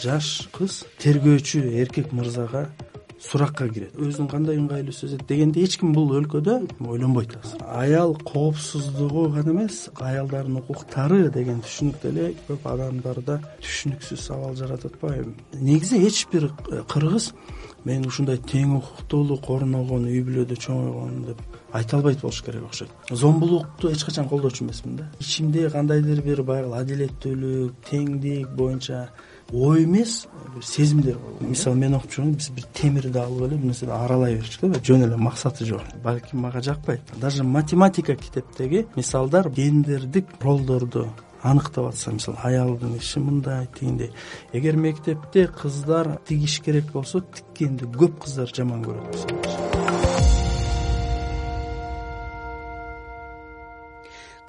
жаш кыз тергөөчү эркек мырзага суракка кирет. Өзүн кандай ыңгайлуу сезет дегенди эч ким бул өлкөдө ойлонбойт азыр аял коопсуздугу гана эмес аялдардын укуктары деген түшүнүк деле көп адамдарда түшүнүксүз абал жаратып атпайбы негизи эч бир кыргыз мен ушундай тең укуктуулуу корногон үй бүлөдө чоңойгон деп айта албайт болуш керек окшойт. Зомбулукту эч качан колдочу эмесмин да. Ичимде кандайдыр бир баягы адилеттүүлүк теңдик боюнча ой эмес бир сезимдер мисалы мен окуп жүргөндө биз бир темирди алып эле бир нерсени аралай берчүк да жөн эле максаты жок. Балким мага жакпайт. Даже математика китептеги мисалдар гендердик ролдорду аныктап атса мисалы аялдын иши мындай тигиндей эгер мектепте кыздар тигиш керек болсо тиккенди көп кыздар жаман көрөт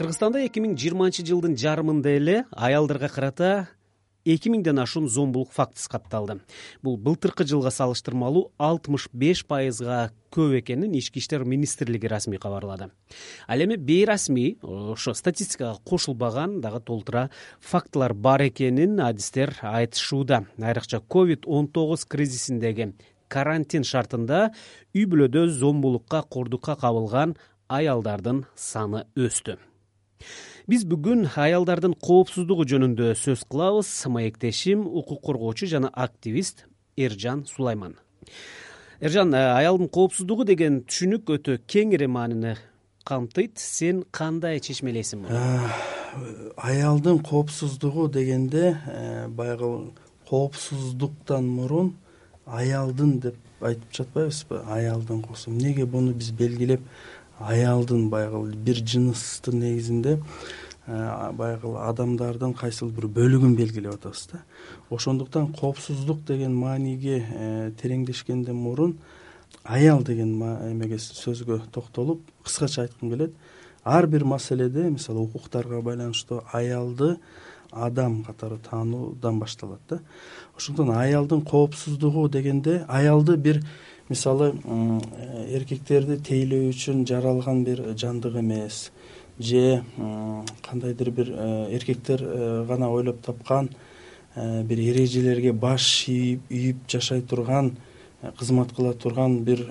кыргызстанда эки миң жыйырманчы жылдын жарымында эле аялдарга карата эки миңден ашуун зомбулук фактысы катталды бул былтыркы жылга салыштырмалуу алтымыш беш пайызга көп экенин ички иштер министрлиги расмий кабарлады. Ал эми бейрасмий ошо статистикага кошулбаган дагы толтура фактылар бар экенин адистер айтышууда. Айрыкча ковид он тогуз кризисиндеги карантин шартында үй бүлөдө зомбулукка кордукка кабылган аялдардын саны өстү биз бүгүн аялдардын коопсуздугу жөнүндө сөз кылабыз. Маектешим укук коргоочу жана активист эржан сулайман. Эржан э, аялдын коопсуздугу деген түшүнүк өтө кеңири маанини камтыйт. Сен кандай чечмелейсиң муну? Э, аялдын коопсуздугу дегенде э, баягы коопсуздуктан мурун аялдын деп айтып жатпайбызбы? Аялдын эмнеге буну биз белгилеп аялдын баягы бир жыныстын негизинде э, баягы адамдардын кайсыл бир бөлүгүн белгилеп атабыз да. Ошондуктан коопсуздук деген мааниге э, тереңдешкенден мурун аял деген эмеге сөзгө токтолуп кыскача айткым келет. Ар бир маселеде мисалы укуктарга байланыштуу аялды адам катары таануудан башталат да. Ошондуктан аялдын коопсуздугу дегенде аялды бир мисалы эркектерди тейлөө үчүн жаралган бир жандык эмес. Же кандайдыр бир э, эркектер э, гана ойлоп тапкан э, бир эрежелерге баш ийип жашай турган кызмат кыла турган бир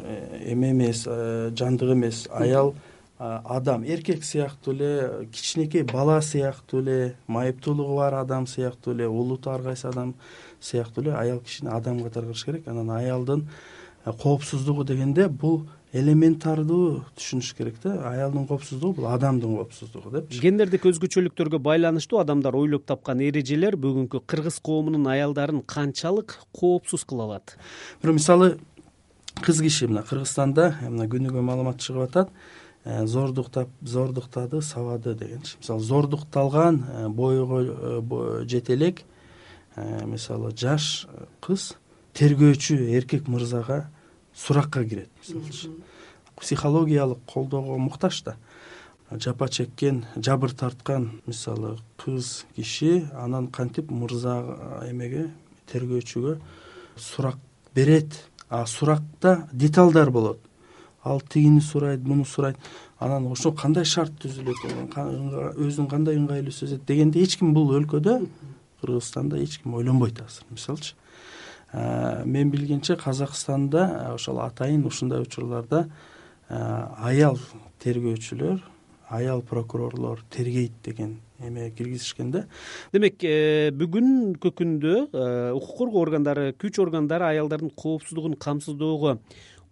эме эмес жандык эмес аял адам. Эркек сыяктуу эле кичинекей бала сыяктуу эле майыптуулугу бар адам сыяктуу эле улуту ар кайсы адам сыяктуу эле аял кишини адам катары караш керек. Анан аялдын Э, коопсуздугу дегенде бул элементардуу түшүнүш керек да. Аялдын коопсуздугу бул адамдын коопсуздугу депчи гендердик өзгөчөлүктөргө байланыштуу адамдар ойлоп тапкан эрежелер бүгүнкү кыргыз коомунун аялдарын канчалык коопсуз кыла алат. Мисалы кыз киши. Мына кыргызстанда мына күнүгө маалымат чыгып атат. Э, зордуктап зордуктады сабады дегенчи. Мисалы зордукталган э, бойго жете элек мисалы жаш кыз тергөөчү эркек мырзага суракка кирет мисалычы психологиялык колдоого муктаж да. Жапа чеккен жабыр тарткан мисалы кыз киши анан кантип мырза эмеге тергөөчүгө сурак берет. А суракта деталдар болот. Ал тигини сурайт муну сурайт. Анан ошо кандай шарт түзүлөт өзүн кандай ыңгайлуу сезет дегенди эч ким бул өлкөдө кыргызстанда эч ким ойлонбойт азыр мисалычы мен билгенче казакстанда э, ошол атайын ушундай учурларда э, аял тергөөчүлөр аял прокурорлор тергейт деген эме киргизишкен да демек бүгүнкү күндө укук коргоо органдары күч органдары аялдардын коопсуздугун камсыздоого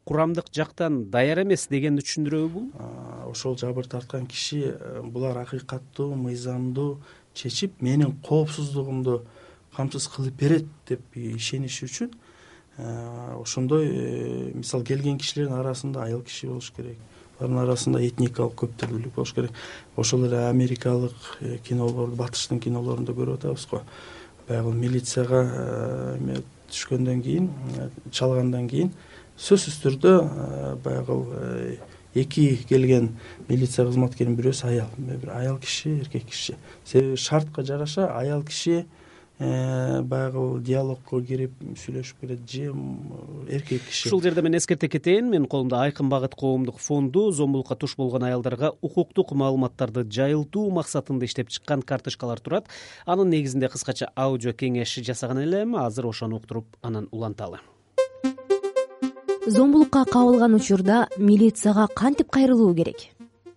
курамдык жактан даяр эмес дегенди түшүндүрөбү бул? Ошол жабыр тарткан киши булар акыйкаттуу мыйзамдуу чечип менин коопсуздугумду камсыз кылып берет деп ишениши үчүн э, ошондой э, мисалы келген кишилердин арасында аял киши болуш керек алардын арасында этникалык көптөлдүүлүк болуш керек. Ошол эле америкалык э, кинолорду батыштын кинолорунда көрүп атабыз го. Баягы милицияга түшкөндөн кийин чалгандан кийин сөзсүз түрдө баягы эки келген милиция кызматкеринин бирөөсү аял бир аял киши эркек киши. Себеби шартка жараша аял киши баягы диалогко кирип сүйлөшүп келет же эркек киши. Ушул жерде мен эскерте кетейин. Менин колумда айкын багыт коомдук фонду зомбулукка туш болгон аялдарга укуктук маалыматтарды жайылтуу максатында иштеп чыккан карточкалар турат. Анын негизинде кыскача аудио кеңеш жасаган элем азыр ошону уктуруп анан уланталы. Зомбулукка кабылган учурда милицияга кантип кайрылуу керек?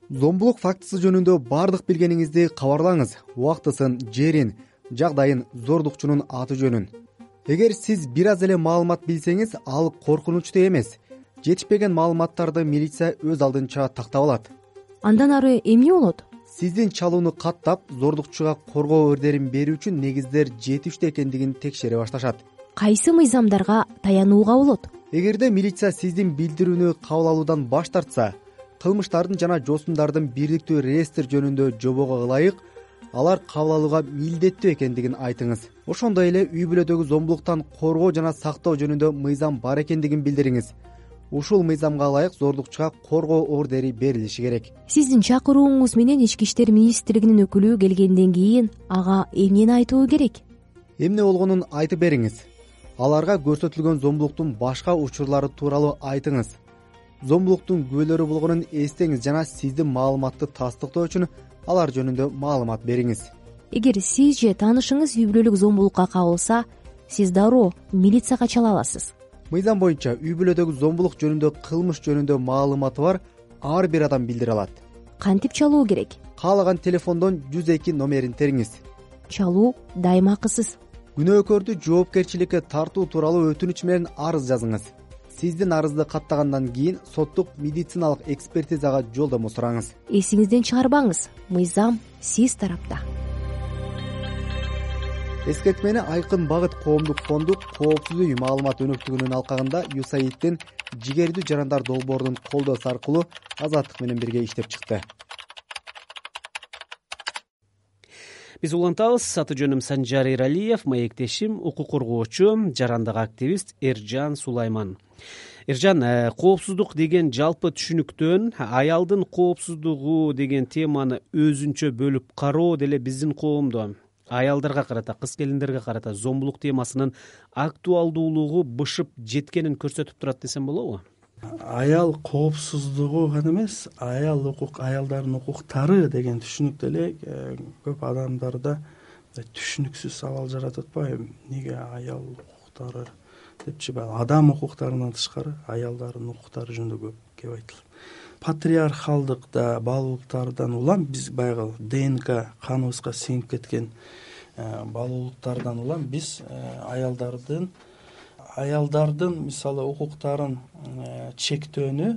Зомбулук фактысы жөнүндө баардык билгениңизди кабарлаңыз. Убактысын жерин жагдайын зордукчунун аты жөнүн. Эгер сиз бир аз эле маалымат билсеңиз ал коркунучтуу эмес. Жетишпеген маалыматтарды милиция өз алдынча тактап алат. Андан ары эмне болот? Сиздин чалууну каттап зордукчуга коргоо өрдерин берүү үчүн негиздер жетиштүү экендигин текшере башташат. Кайсы мыйзамдарга таянууга болот? Эгерде милиция сиздин билдирүүнү кабыл алуудан баш тартса кылмыштардын жана жосундардын бирдиктүү реестр жөнүндө жобого ылайык алар кабыл алууга милдеттүү экендигин айтыңыз. Ошондой эле үй бүлөдөгү зомбулуктан коргоо жана сактоо жөнүндө мыйзам бар экендигин билдириңиз. Ушул мыйзамга ылайык зордукчуга коргоо ордери берилиши керек. Сиздин чакырууңуз менен ички иштер министрлигинин өкүлү келгенден кийин ага эмнени айтуу керек? Эмне болгонун айтып бериңиз. Аларга көрсөтүлгөн зомбулуктун башка учурлары тууралуу айтыңыз зомбулуктун күбөлөрү болгонун эстеңиз жана сиздин маалыматты тастыктоо үчүн алар жөнүндө маалымат бериңиз. Эгер сиз же таанышыңыз үй бүлөлүк зомбулукка кабылса сиз дароо милицияга чала аласыз. Мыйзам боюнча үй бүлөдөгү зомбулук жөнүндө кылмыш жөнүндө маалыматы бар ар бир адам билдире алат. Кантип чалуу керек? Каалаган телефондон жүз эки номерин териңиз. Чалуу дайыма акысыз. Күнөөкөрдү жоопкерчиликке тартуу тууралуу өтүнүч менен арыз жазыңыз сиздин арызды каттагандан кийин соттук медициналык экспертизага жолдомо сураңыз. Эсиңизден чыгарбаңыз. Мыйзам сиз тарапта. Эскертмени айкын багыт коомдук фонду коопсуз үй маалымат өнөктүгүнүн алкагында юсаидтин жигердүү жарандар долбоорунун колдоосу аркылуу азаттык менен бирге иштеп чыкты. Биз улантабыз. Аты жөнүм санжар эралиев маектешим укук коргоочу жарандык активист эржан сулайман эржан э, коопсуздук деген жалпы түшүнүктөн аялдын коопсуздугу деген теманы өзүнчө бөлүп кароо деле биздин коомдо. Аялдарга карата кыз келиндерге карата зомбулук темасынын актуалдуулугу бышып жеткенин көрсөтүп турат десем болобу? Аял коопсуздугу гана эмес аял укук аялдардын укуктары деген түшүнүк деле э, көп адамдарда түшүнүксүз абал жаратып атпайбы эмнеге аял укуктары депчи баягы адам укуктарынан тышкары аялдардын укуктары жөнүндө көп кеп айтылат. Патриархалдык да баалуулуктардан улам биз баягы днк каныбызга сиңип кеткен э, баалуулуктардан улам биз э, аялдардын аялдардын мисалы укуктарын э, чектөөнү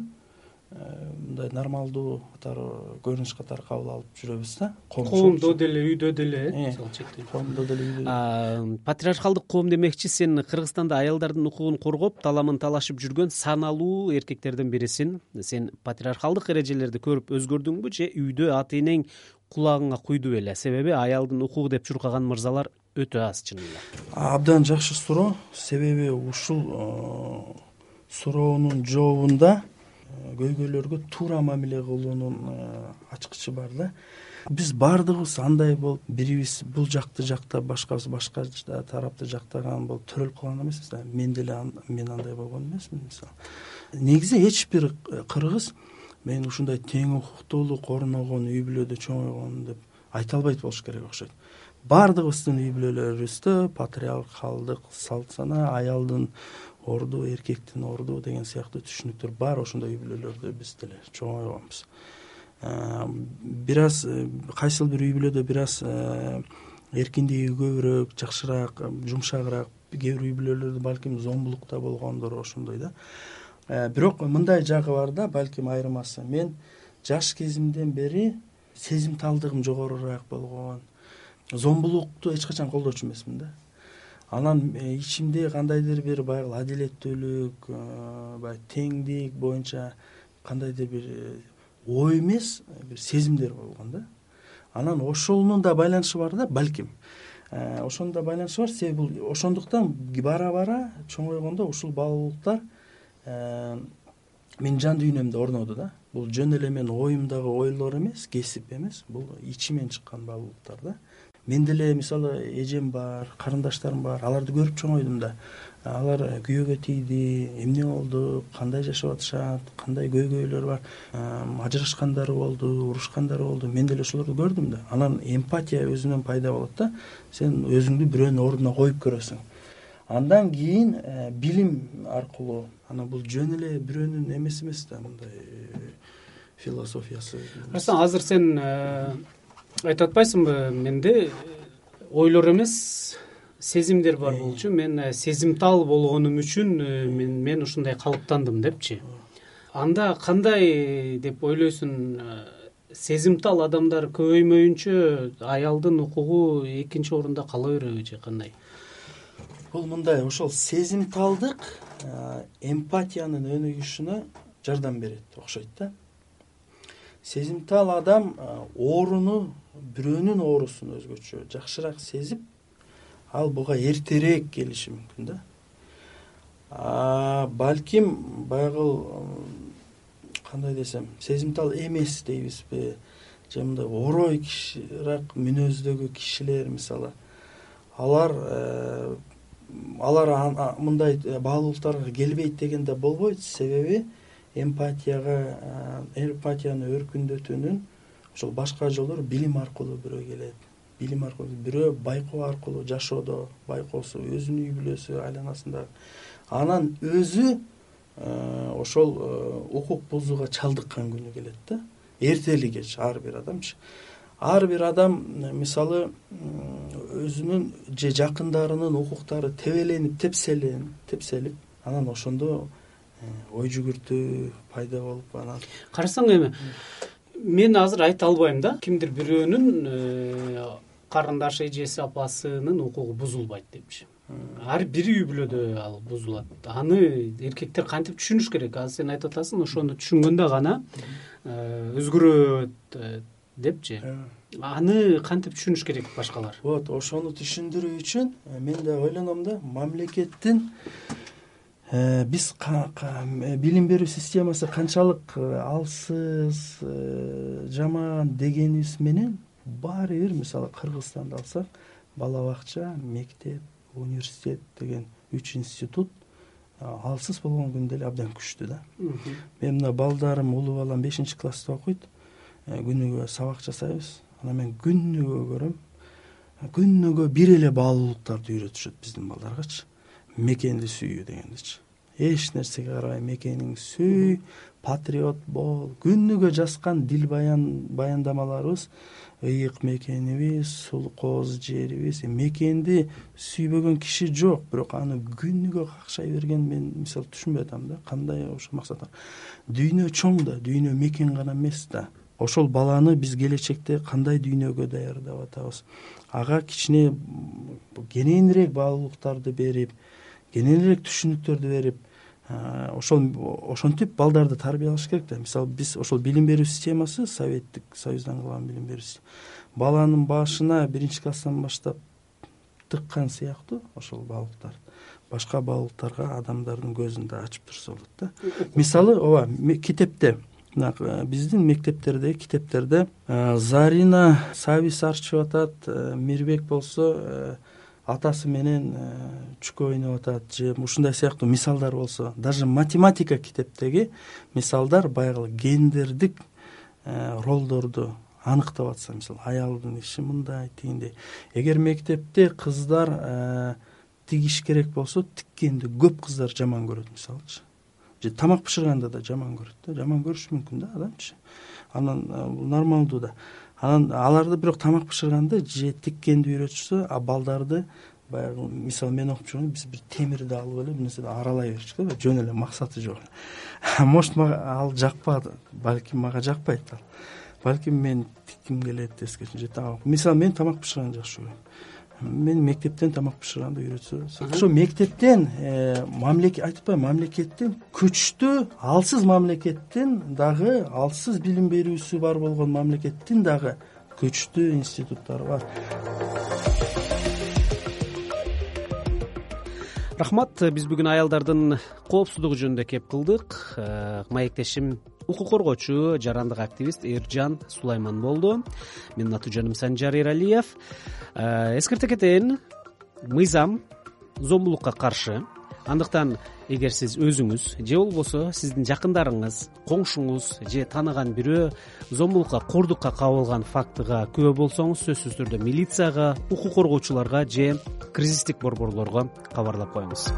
мындай нормалдуу катары көрүнүш катары кабыл алып жүрөбүз да коомдо деле үйдө деле э, э коомдо деле үйдө патриархалдык коом демекчи сен кыргызстанда аялдардын укугун коргоп таламын талашып жүргөн саналуу эркектердин бирисиң сен патриархалдык эрежелерди көрүп өзгөрдүңбү же үйдө ата энең кулагыңа куйду беле себеби аялдын укугу деп чуркаган мырзалар өтө аз чынында. Абдан жакшы суроо. Себеби ушул э, суроонун жообунда э, көйгөйлөргө туура мамиле кылуунун э, ачкычы бар да. Биз баардыгыбыз андай болуп бирибиз бул жакты жактап башкабыз башка тарапты жактаган болуп төрөлүп калган эмеспиз да. Мен деле мен андай болгон эмесмин мисалы. Негизи эч бир кыргыз мен ушундай тең укуктуулук орногон үй бүлөдө чоңойгон деп айта албайт болуш керек окшойт. Баардыгыбыздын үй бүлөлөрүбүздө патриархалдык салт санаа аялдын орду эркектин орду деген сыяктуу түшүнүктөр бар. Ошондой үй бүлөлөрдө биз деле чоңойгонбуз э, бир аз э, кайсыл бир үй бүлөдө бир аз э, эркиндиги көбүрөөк жакшыраак жумшагыраак кээ бир үй бүлөлөрдө балким зомбулук да болгондур ошондой да. Бирок мындай жагы бар да балким айырмасы. Мен жаш кезимден бери сезимталдыгым жогорураак болгон зомбулукту эч качан колдочу эмесмин да анан э, ичимде кандайдыр бир баягы адилеттүүлүк э, баягы теңдик боюнча кандайдыр бир э, ой эмес бир сезимдер болгон да. Анан ошонун да байланышы бар да балким. Ошонун да байланышы бар. Себеби бул ошондуктан бара бара чоңойгондо ушул баалуулуктар менин жан дүйнөмдө орноду да. Бул жөн эле менин оюмдагы ойлор эмес кесип эмес. Бул ичимен чыккан баалуулуктар да мен деле мисалы эжем бар карындаштарым бар аларды көрүп чоңойдум да. Алар күйөөгө тийди эмне болду кандай жашап атышат кандай көйгөйлөр бар ажырашкандары болду урушкандары болду. Мен деле ошолорду көрдүм да. Анан эмпатия өзүнөн пайда болот да. Сен өзүңдү бирөөнүн ордуна коюп көрөсүң. Андан кийин э, билим аркылуу анан бул жөн эле бирөөнүн эмеси эмес да мындай э, философиясы. Арслан азыр сен э, айтып атпайсыңбы менде ойлор эмес сезимдер бар болчу. Мен э, сезимтал болгонум үчүн э, мен ушундай калыптандым депчи. Анда кандай деп ойлойсуң э, сезимтал адамдар көбөймөйүнчө аялдын укугу экинчи орунда кала береби же кандай? Бул мындай ошол сезимталдык эмпатиянын өнүгүшүнө жардам берет окшойт да сезимтал адам ооруну бирөөнүн оорусун өзгөчө жакшыраак сезип ал буга эртерээк келиши мүмкүн да. Балким баягы кандай десем сезимтал эмес дейбизби. Же мындай оройраак мүнөздөгү кишилер мисалы. Алар э, алар мындай баалуулуктарга келбейт деген да болбойт. Себеби эмпатияга эмпатияны өркүндөтүүнүн ошол башка жолдору билим аркылуу бирөө келет. Билим аркылуу бирөө байкоо аркылуу жашоодо байкоосу өзүнүн үй бүлөсү айланасындагы анан өзү э, ошол э, укук бузууга чалдыккан күнү келет да. Эртели кеч ар бир адамчы. Ар бир адам э, мисалы өзүнүн же жакындарынын укуктары тебеленип тепселип анан ошондо ой жүгүртүү пайда болуп анан карасаң эми мен азыр айта албайм да кимдир бирөөнүн карындашы эжеси апасынын укугу бузулбайт депчи. Ар бир үй бүлөдө ал бузулат. Аны эркектер кантип түшүнүш керек? Азыр сен айтып атасың ошону түшүнгөндө гана э, өзгөрөт э, депчи. Э. аны кантип түшүнүш керек башкалар? Вот ошону түшүндүрүү үчүн мен да ойлоном да мамлекеттин биз билим берүү системасы канчалык алсыз жаман дегенибиз менен баары бир мисалы кыргызстанды алсак бала бакча мектеп университет деген үч институт алсыз болгон күндө эле абдан күчтүү да. Мен мына балдарым улуу балам бешинчи класста окуйт. Э, күнүгө сабак жасайбыз. Анан мен күнүгө көрөм. Күнүгө бир эле баалуулуктарды үйрөтүшөт биздин балдаргачы мекенди сүйүү дегендичи эч нерсеге карабай мекениңди сүй патриот бол. Күнүгө жазган дил баяндамаларыбыз ыйык мекенибиз сулуу жерибиз. Мекенди сүйбөгөн киши жок бирок аны күнүгө какшай берген мен мисалы түшүнбөй атам да кандай ошол максат дүйнө чоң да дүйнө мекен гана эмес да. Ошол баланы биз келечекте кандай дүйнөгө даярдап атабыз? Ага кичине кененирээк баалуулуктарды берип кененирээк түшүнүктөрдү берип ошол ошентип балдарды тарбиялаш керек да. Мисалы биз ошол билим берүү системасы советтик союздан калган билим берүү баланын башына биринчи класстан баштап тыккан сыяктуу ошол баалуулуктарды башка баалуулуктарга адамдардын көзүн да ачып турса болот да. Мисалы ооба китепте. Мына э, биздин мектептердеги китептерде э, зарина сабиз арчып атат э, мирбек болсо атасы менен э, чүкө ойноп атат же ушундай сыяктуу мисалдар болсо даже математика китептеги мисалдар баягы гендердик э, ролдорду аныктап атса мисалы аялдын иши мындай тигиндей. Эгер мектепте кыздар э, тигиш керек болсо тиккенди көп кыздар жаман көрөт мисалычы. Же тамак бышырганды да жаман көрөт да жаман көрүшү мүмкүн да адамчы. Анан бул нормалдуу да анан аларды бирок тамак бышырганды же тиккенди үйрөтүшсө а балдарды баягы мисалы мен окуп жүргөндө биз бир темирди алып эле бир нерседи аралай берчүк да жөн эле максаты жок. Эле может мага ал жакпады балким мага жакпайт ал. Балким мен тикким келет тескерисинче же мисалы мен тамак бышырганды жакшы көрөм мени мектептен тамак бышырганды үйрөтсө ошо мектептен э, айтып атпаймынбы мамлекеттин күчтүү алсыз мамлекеттин дагы алсыз билим берүүсү бар болгон мамлекеттин дагы күчтүү институттары бар. Рахмат. Биз бүгүн аялдардын коопсуздугу жөнүндө кеп кылдык. Э, маектешим укук коргоочу жарандык активист эржан сулайман болду. Менин аты жөнүм санжар эралиев эскерте кетейин. Мыйзам зомбулукка каршы. Андыктан эгер сиз өзүңүз же болбосо сиздин жакындарыңыз коңшуңуз же тааныган бирөө зомбулукка кордукка кабылган фактыга күбө болсоңуз сөзсүз түрдө милицияга укук коргоочуларга же кризистик борборлорго кабарлап коюңуз